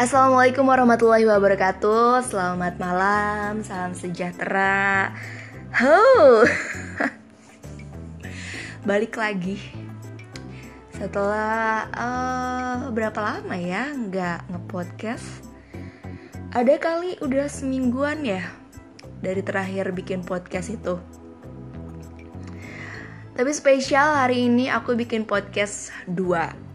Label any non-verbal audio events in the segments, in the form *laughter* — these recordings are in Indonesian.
Assalamualaikum warahmatullahi wabarakatuh. Selamat malam, salam sejahtera. Ho, *laughs* Balik lagi. Setelah uh, berapa lama ya nggak ngepodcast? Ada kali udah semingguan ya Dari terakhir bikin podcast itu. Tapi spesial hari ini aku bikin podcast dua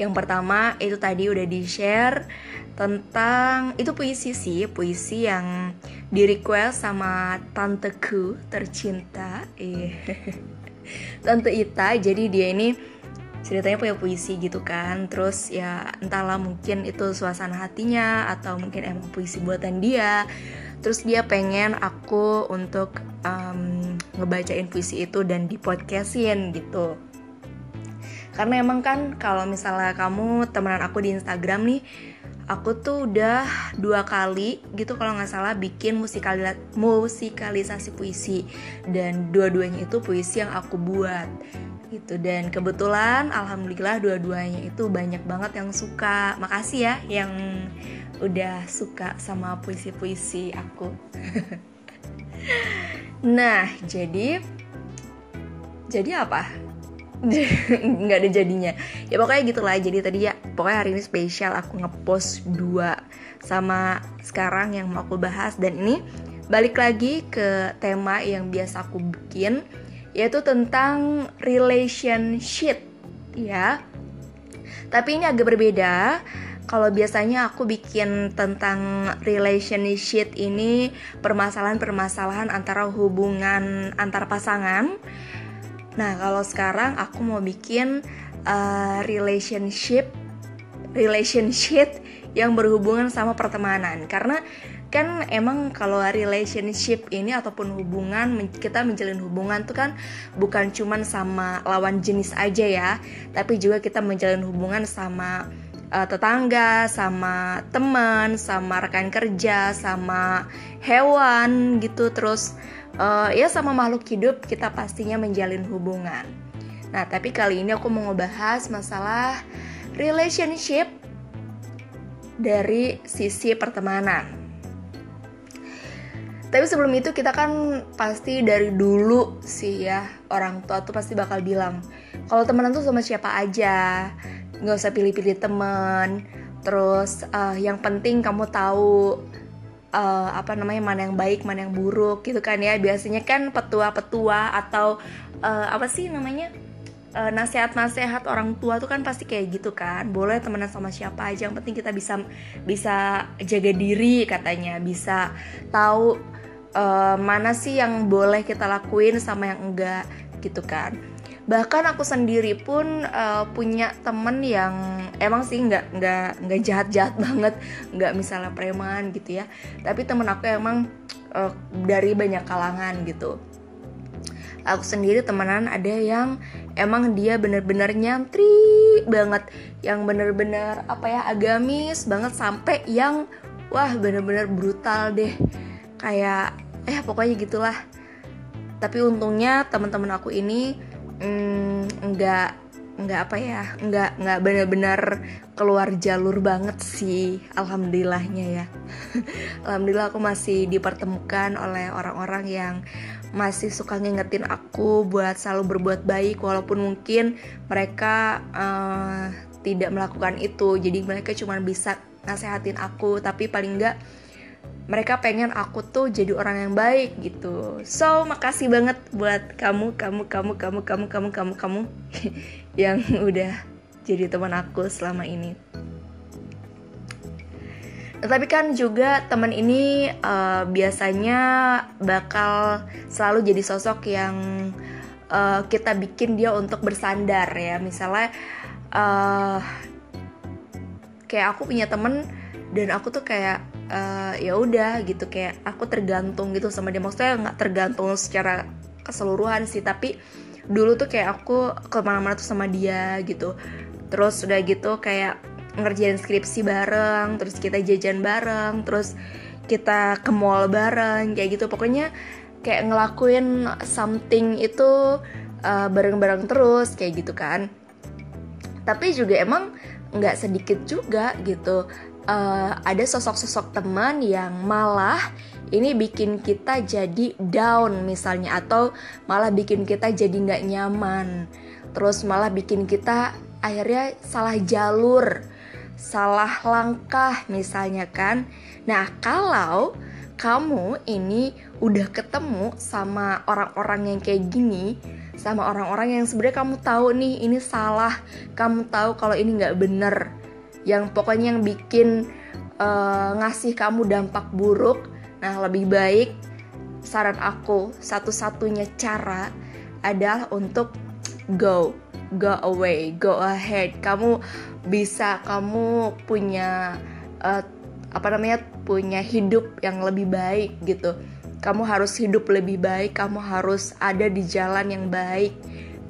yang pertama itu tadi udah di-share tentang itu puisi sih, puisi yang di request sama tanteku tercinta. Eh. *laughs* Tante Ita. Jadi dia ini ceritanya punya puisi gitu kan. Terus ya entahlah mungkin itu suasana hatinya atau mungkin emang puisi buatan dia. Terus dia pengen aku untuk um, ngebacain puisi itu dan di podcastin gitu karena emang kan kalau misalnya kamu temenan aku di Instagram nih aku tuh udah dua kali gitu kalau nggak salah bikin musikali musikalisasi puisi. Dan dua-duanya itu puisi yang aku buat gitu. Dan kebetulan alhamdulillah dua-duanya itu banyak banget yang suka. Makasih ya yang udah suka sama puisi-puisi aku. *laughs* Nah jadi jadi apa *laughs* nggak ada jadinya. Ya pokoknya gitulah. Jadi tadi ya pokoknya hari ini spesial aku ngepost dua sama sekarang yang mau aku bahas. Dan ini balik lagi ke tema yang biasa aku bikin yaitu tentang relationship. Ya. Tapi ini agak berbeda. Kalau biasanya aku bikin tentang relationship ini permasalahan-permasalahan antara hubungan antar pasangan Nah, kalau sekarang aku mau bikin uh, relationship relationship yang berhubungan sama pertemanan. Karena kan emang kalau relationship ini ataupun hubungan kita menjalin hubungan tuh kan bukan cuman sama lawan jenis aja ya tapi juga kita menjalin hubungan sama uh, tetangga sama teman sama rekan kerja sama hewan gitu. Terus uh, ya sama makhluk hidup kita pastinya menjalin hubungan. Nah, tapi kali ini aku mau ngebahas masalah relationship dari sisi pertemanan. Tapi sebelum itu kita kan pasti dari dulu sih ya orang tua tuh pasti bakal bilang kalau temenan tuh sama siapa aja, nggak usah pilih-pilih temen. Terus uh, yang penting kamu tahu uh, apa namanya mana yang baik mana yang buruk gitu kan ya. Biasanya kan petua-petua atau uh, apa sih namanya uh, nasihat-nasihat orang tua tuh kan pasti kayak gitu kan. Boleh temenan sama siapa aja yang penting kita bisa bisa jaga diri katanya. Bisa tahu uh, mana sih yang boleh kita lakuin sama yang enggak gitu kan bahkan aku sendiri pun uh, punya temen yang emang sih nggak nggak nggak jahat jahat *laughs* banget nggak misalnya preman gitu ya. Tapi temen aku emang uh, dari banyak kalangan gitu. Aku sendiri temenan ada yang emang dia bener-bener nyantri banget yang bener-bener apa ya agamis banget sampai yang wah bener-bener brutal deh. Kayak eh pokoknya gitulah. Tapi untungnya teman-teman aku ini mm, nggak nggak apa ya nggak nggak benar-benar keluar jalur banget sih alhamdulillahnya ya. *laughs* Alhamdulillah aku masih dipertemukan oleh orang-orang yang masih suka ngingetin aku buat selalu berbuat baik walaupun mungkin mereka uh, tidak melakukan itu. Jadi mereka cuma bisa nasehatin aku tapi paling nggak mereka pengen aku tuh jadi orang yang baik gitu. So makasih banget buat kamu kamu kamu kamu kamu kamu kamu kamu *laughs* yang udah jadi teman aku selama ini. Tapi kan juga teman ini uh, biasanya bakal selalu jadi sosok yang uh, kita bikin dia untuk bersandar ya. Misalnya uh, kayak aku punya temen dan aku tuh kayak uh, ya udah gitu kayak aku tergantung gitu sama dia. Maksudnya nggak tergantung secara keseluruhan sih tapi dulu tuh kayak aku ke mana-mana tuh sama dia gitu. Terus udah gitu kayak ngerjain skripsi bareng terus kita jajan bareng terus kita ke mall bareng kayak gitu. Pokoknya kayak ngelakuin something itu uh, bareng-bareng terus kayak gitu kan. Tapi juga emang nggak sedikit juga gitu uh, ada sosok-sosok teman yang malah ini bikin kita jadi down misalnya atau malah bikin kita jadi nggak nyaman. Terus malah bikin kita akhirnya salah jalur salah langkah misalnya kan. Nah kalau kamu ini udah ketemu sama orang-orang yang kayak gini sama orang-orang yang sebenarnya kamu tahu nih ini salah kamu tahu kalau ini nggak bener yang pokoknya yang bikin uh, ngasih kamu dampak buruk. Nah lebih baik saran aku satu-satunya cara adalah untuk go go away go ahead. Kamu bisa kamu punya uh, apa namanya punya hidup yang lebih baik gitu. Kamu harus hidup lebih baik kamu harus ada di jalan yang baik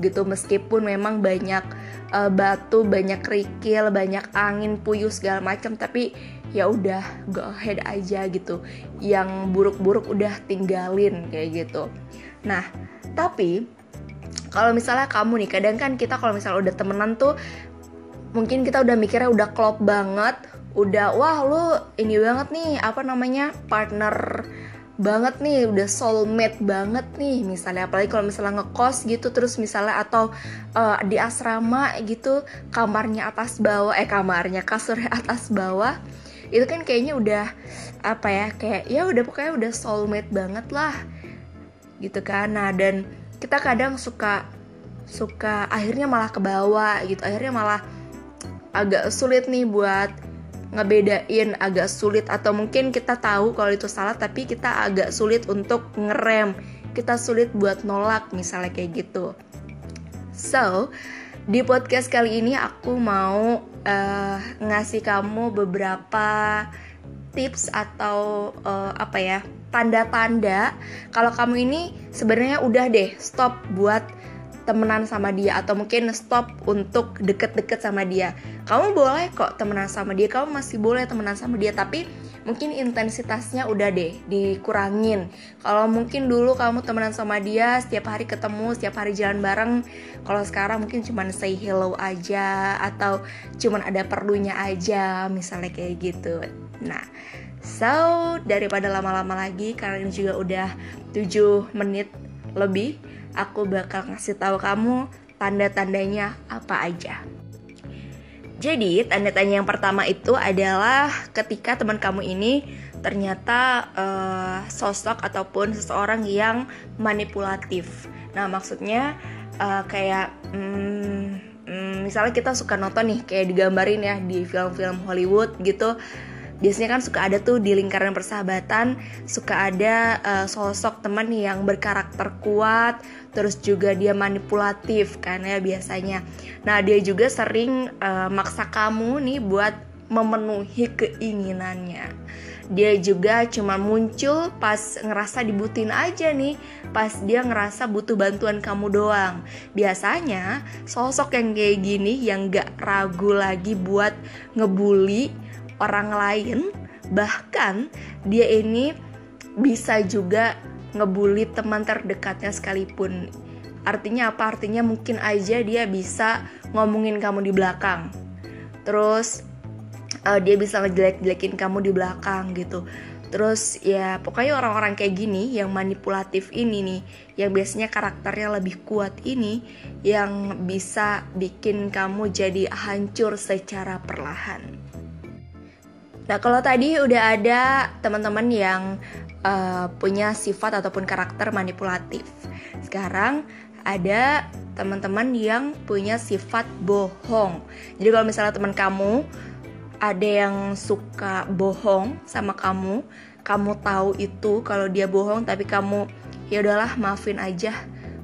gitu meskipun memang banyak uh, batu banyak kerikil banyak angin puyuh segala macam tapi ya udah go ahead aja gitu. Yang buruk-buruk udah tinggalin kayak gitu. Nah tapi kalau misalnya kamu nih kadang kan kita kalau misalnya udah temenan tuh mungkin kita udah mikirnya udah klop banget udah wah lu ini banget nih apa namanya partner banget nih udah soulmate banget nih misalnya. Apalagi kalau misalnya ngekos gitu terus misalnya atau uh, di asrama gitu kamarnya atas bawah eh kamarnya kasurnya *laughs* atas bawah itu kan kayaknya udah apa ya kayak ya udah pokoknya udah soulmate banget lah gitu kan. Nah dan kita kadang suka suka akhirnya malah ke bawah gitu. Akhirnya malah agak sulit nih buat ngebedain agak sulit atau mungkin kita tahu kalau itu salah tapi kita agak sulit untuk ngerem. Kita sulit buat nolak misalnya kayak gitu. So di podcast kali ini aku mau uh, ngasih kamu beberapa tips atau uh, apa ya tanda-tanda kalau kamu ini sebenarnya udah deh stop buat temenan sama dia atau mungkin stop untuk deket-deket sama dia. Kamu boleh kok temenan sama dia kamu masih boleh temenan sama dia tapi mungkin intensitasnya udah deh dikurangin. Kalau mungkin dulu kamu temenan sama dia setiap hari ketemu setiap hari jalan bareng kalau sekarang mungkin cuma say hello aja atau cuma ada perlunya aja misalnya kayak gitu. Nah so daripada lama-lama lagi karena ini juga udah 7 menit lebih aku bakal ngasih tahu kamu tanda-tandanya apa aja. Jadi, tanda-tanda yang pertama itu adalah ketika teman kamu ini ternyata uh, sosok ataupun seseorang yang manipulatif. Nah, maksudnya uh, kayak um, um, misalnya kita suka nonton nih kayak digambarin ya di film-film Hollywood gitu biasanya kan suka ada tuh di lingkaran persahabatan suka ada uh, sosok teman yang berkarakter kuat terus juga dia manipulatif kan ya biasanya. Nah dia juga sering uh, maksa kamu nih buat memenuhi keinginannya. Dia juga cuma muncul pas ngerasa dibutuhin aja nih pas dia ngerasa butuh bantuan kamu doang. Biasanya sosok yang kayak gini yang gak ragu lagi buat ngebully orang lain bahkan dia ini bisa juga ngebully teman terdekatnya sekalipun. Artinya apa? Artinya mungkin aja dia bisa ngomongin kamu di belakang. Terus uh, dia bisa ngejelek-jelekin kamu di belakang gitu. Terus ya pokoknya orang-orang kayak gini yang manipulatif ini nih Yang biasanya karakternya lebih kuat ini Yang bisa bikin kamu jadi hancur secara perlahan. Nah, kalau tadi udah ada teman-teman yang uh, punya sifat ataupun karakter manipulatif. Sekarang ada teman-teman yang punya sifat bohong. Jadi kalau misalnya teman kamu ada yang suka bohong sama kamu, kamu tahu itu kalau dia bohong tapi kamu ya udahlah maafin aja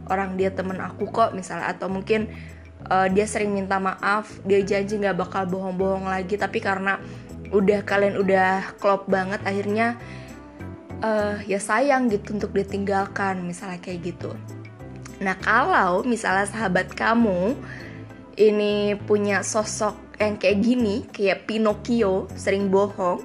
orang dia temen aku kok misalnya atau mungkin uh, dia sering minta maaf, dia janji nggak bakal bohong-bohong lagi tapi karena udah kalian udah klop banget akhirnya uh, ya sayang gitu untuk ditinggalkan misalnya kayak gitu. Nah kalau misalnya sahabat kamu ini punya sosok yang kayak gini kayak Pinocchio sering bohong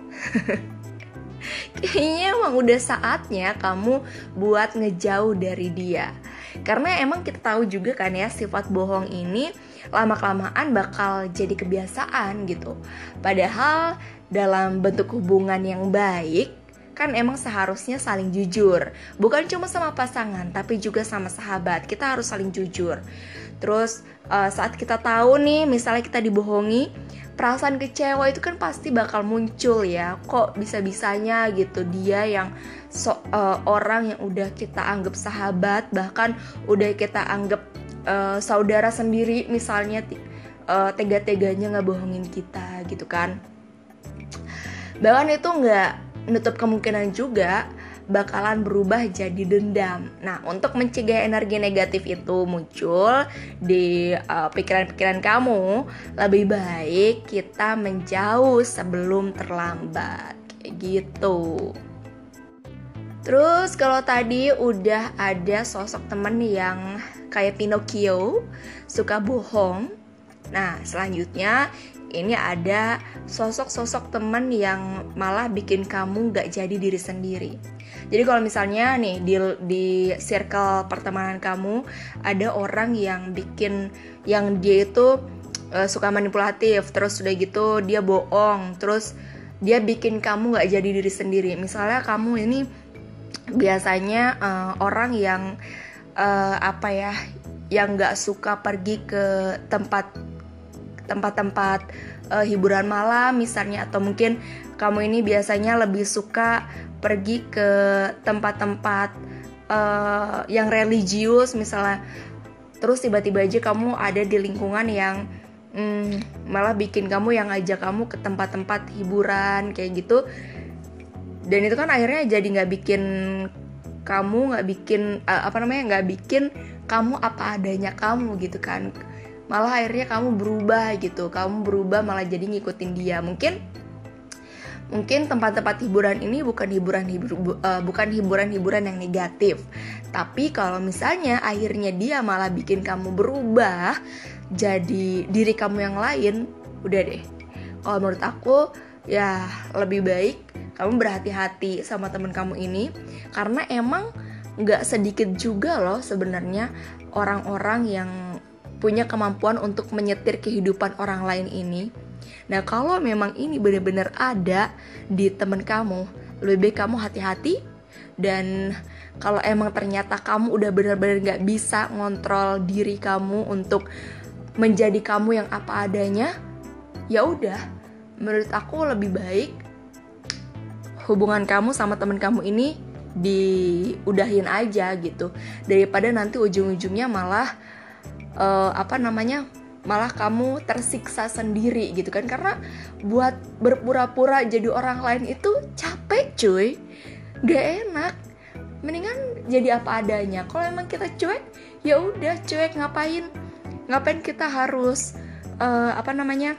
*laughs* kayaknya emang udah saatnya kamu buat ngejauh dari dia. Karena emang kita tahu juga kan ya sifat bohong ini lama kelamaan bakal jadi kebiasaan gitu. Padahal dalam bentuk hubungan yang baik kan emang seharusnya saling jujur. Bukan cuma sama pasangan tapi juga sama sahabat. Kita harus saling jujur. Terus uh, saat kita tahu nih misalnya kita dibohongi perasaan kecewa itu kan pasti bakal muncul ya. Kok bisa-bisanya gitu dia yang so, uh, orang yang udah kita anggap sahabat bahkan udah kita anggap uh, saudara sendiri misalnya uh, tega-teganya nggak bohongin kita gitu kan. Bahkan itu nggak nutup kemungkinan juga bakalan berubah jadi dendam. Nah, untuk mencegah energi negatif itu muncul di uh, pikiran-pikiran uh, kamu, lebih baik kita menjauh sebelum terlambat. Kayak gitu. Terus kalau tadi udah ada sosok temen yang kayak Pinocchio, suka bohong. Nah, selanjutnya ini ada sosok-sosok teman yang malah bikin kamu gak jadi diri sendiri. Jadi kalau misalnya nih di di circle pertemanan kamu ada orang yang bikin yang dia itu uh, suka manipulatif, terus udah gitu dia bohong, terus dia bikin kamu gak jadi diri sendiri. Misalnya kamu ini biasanya uh, orang yang uh, apa ya, yang gak suka pergi ke tempat tempat-tempat uh, hiburan malam misalnya atau mungkin kamu ini biasanya lebih suka pergi ke tempat-tempat uh, yang religius misalnya. Terus tiba-tiba aja kamu ada di lingkungan yang hmm, malah bikin kamu yang ngajak kamu ke tempat-tempat hiburan kayak gitu. Dan itu kan akhirnya jadi nggak bikin kamu nggak bikin uh, apa namanya nggak bikin kamu apa adanya kamu gitu kan malah akhirnya kamu berubah gitu. Kamu berubah malah jadi ngikutin dia. Mungkin mungkin tempat-tempat hiburan ini bukan hiburan hibur, uh, bukan hiburan-hiburan yang negatif. Tapi kalau misalnya akhirnya dia malah bikin kamu berubah jadi diri kamu yang lain udah deh. Kalau menurut aku ya lebih baik kamu berhati-hati sama temen kamu ini. Karena emang nggak sedikit juga loh sebenarnya orang-orang yang punya kemampuan untuk menyetir kehidupan orang lain ini. Nah, kalau memang ini benar-benar ada di temen kamu, lebih baik kamu hati-hati. Dan kalau emang ternyata kamu udah benar-benar gak bisa ngontrol diri kamu untuk menjadi kamu yang apa adanya, ya udah, menurut aku lebih baik hubungan kamu sama temen kamu ini diudahin aja gitu. Daripada nanti ujung-ujungnya malah uh, apa namanya malah kamu tersiksa sendiri gitu kan. Karena buat berpura-pura jadi orang lain itu capek cuy. Gak enak. Mendingan jadi apa adanya. Kalau emang kita cuek ya udah cuek. Ngapain? Ngapain kita harus uh, apa namanya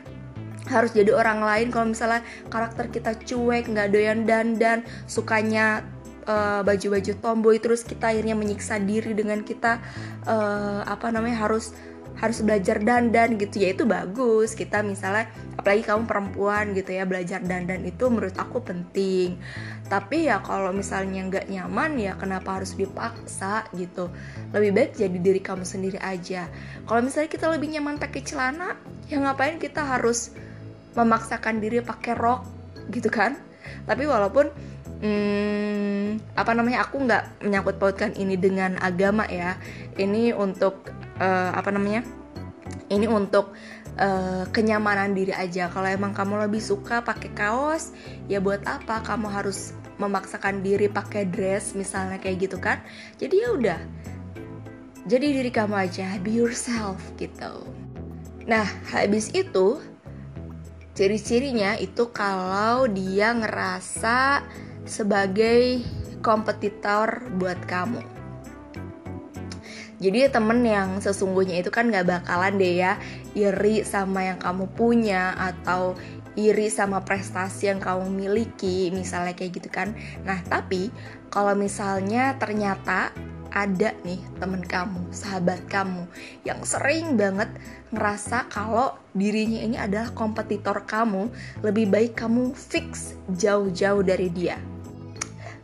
harus jadi orang lain? Kalau misalnya karakter kita cuek nggak doyan dandan sukanya uh, baju-baju tomboy terus kita akhirnya menyiksa diri dengan kita uh, apa namanya harus harus belajar dandan gitu. Ya itu bagus. Kita misalnya apalagi kamu perempuan gitu ya belajar dandan itu menurut aku penting. Tapi ya kalau misalnya nggak nyaman ya kenapa harus dipaksa gitu? Lebih baik jadi diri kamu sendiri aja. Kalau misalnya kita lebih nyaman pakai celana ya ngapain kita harus memaksakan diri pakai rok gitu kan? Tapi walaupun hmm, apa namanya? Aku nggak menyangkut pautkan ini dengan agama ya. Ini untuk uh, apa namanya? Ini untuk uh, kenyamanan diri aja. Kalau emang kamu lebih suka pakai kaos ya buat apa? Kamu harus memaksakan diri pakai dress misalnya kayak gitu kan? Jadi ya udah. Jadi diri kamu aja be yourself gitu. Nah habis itu ciri-cirinya itu kalau dia ngerasa sebagai kompetitor buat kamu. Jadi temen yang sesungguhnya itu kan gak bakalan deh ya iri sama yang kamu punya atau iri sama prestasi yang kamu miliki misalnya kayak gitu kan. Nah tapi kalau misalnya ternyata ada nih temen kamu, sahabat kamu yang sering banget ngerasa kalau dirinya ini adalah kompetitor kamu, lebih baik kamu fix jauh-jauh dari dia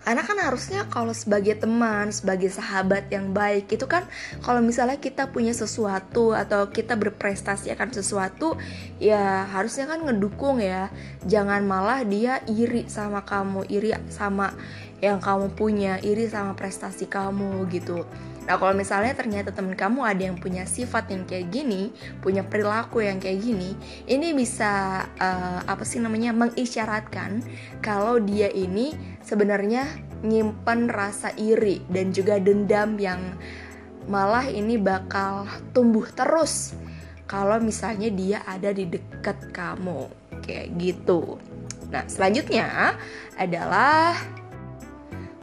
karena kan harusnya kalau sebagai teman sebagai sahabat yang baik itu kan kalau misalnya kita punya sesuatu atau kita berprestasi akan sesuatu ya harusnya kan ngedukung ya. Jangan malah dia iri sama kamu iri sama yang kamu punya iri sama prestasi kamu gitu Nah kalau misalnya ternyata temen kamu ada yang punya sifat yang kayak gini, punya perilaku yang kayak gini, ini bisa uh, apa sih namanya mengisyaratkan kalau dia ini sebenarnya nyimpen rasa iri dan juga dendam yang malah ini bakal tumbuh terus kalau misalnya dia ada di dekat kamu kayak gitu. Nah selanjutnya adalah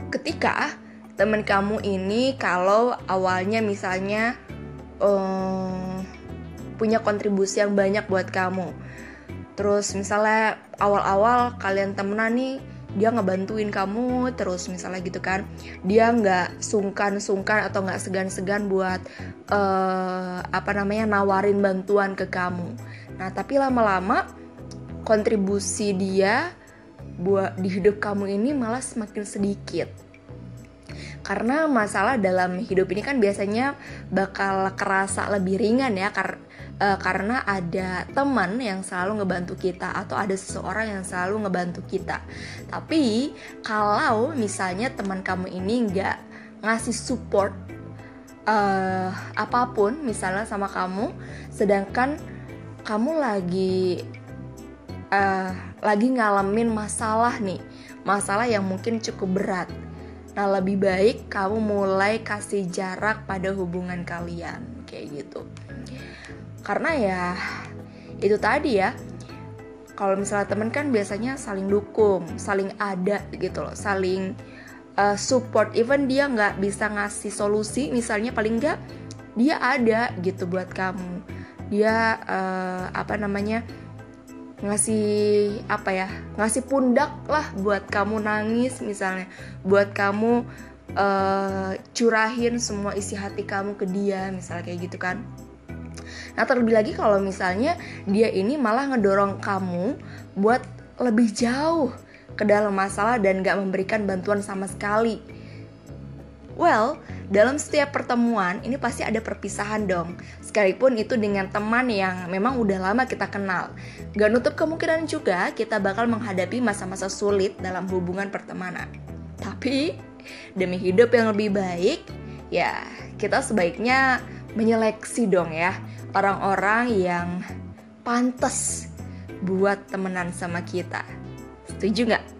ketika temen kamu ini kalau awalnya misalnya um, punya kontribusi yang banyak buat kamu. Terus misalnya awal-awal kalian temenan nih dia ngebantuin kamu terus misalnya gitu kan dia nggak sungkan-sungkan atau nggak segan-segan buat uh, apa namanya nawarin bantuan ke kamu. Nah tapi lama-lama kontribusi dia buat di hidup kamu ini malah semakin sedikit karena masalah dalam hidup ini kan biasanya bakal kerasa lebih ringan ya kar uh, karena ada teman yang selalu ngebantu kita atau ada seseorang yang selalu ngebantu kita. Tapi kalau misalnya teman kamu ini nggak ngasih support uh, apa pun misalnya sama kamu sedangkan kamu lagi uh, lagi ngalamin masalah nih masalah yang mungkin cukup berat Nah, lebih baik kamu mulai kasih jarak pada hubungan kalian, kayak gitu. Karena ya itu tadi ya. Kalau misalnya temen kan biasanya saling dukung, saling ada gitu loh, saling uh, support. Even dia nggak bisa ngasih solusi, misalnya paling nggak dia ada gitu buat kamu. Dia uh, apa namanya? Ngasih apa ya ngasih pundak lah buat kamu nangis misalnya buat kamu uh, curahin semua isi hati kamu ke dia misalnya kayak gitu kan. Nah terlebih lagi kalau misalnya dia ini malah ngedorong kamu buat lebih jauh ke dalam masalah dan gak memberikan bantuan sama sekali well dalam setiap pertemuan ini pasti ada perpisahan dong. Sekalipun itu dengan teman yang memang udah lama kita kenal. Gak nutup kemungkinan juga kita bakal menghadapi masa-masa sulit dalam hubungan pertemanan. Tapi demi hidup yang lebih baik Ya kita sebaiknya menyeleksi dong ya Orang-orang yang pantas buat temenan sama kita. Setuju gak?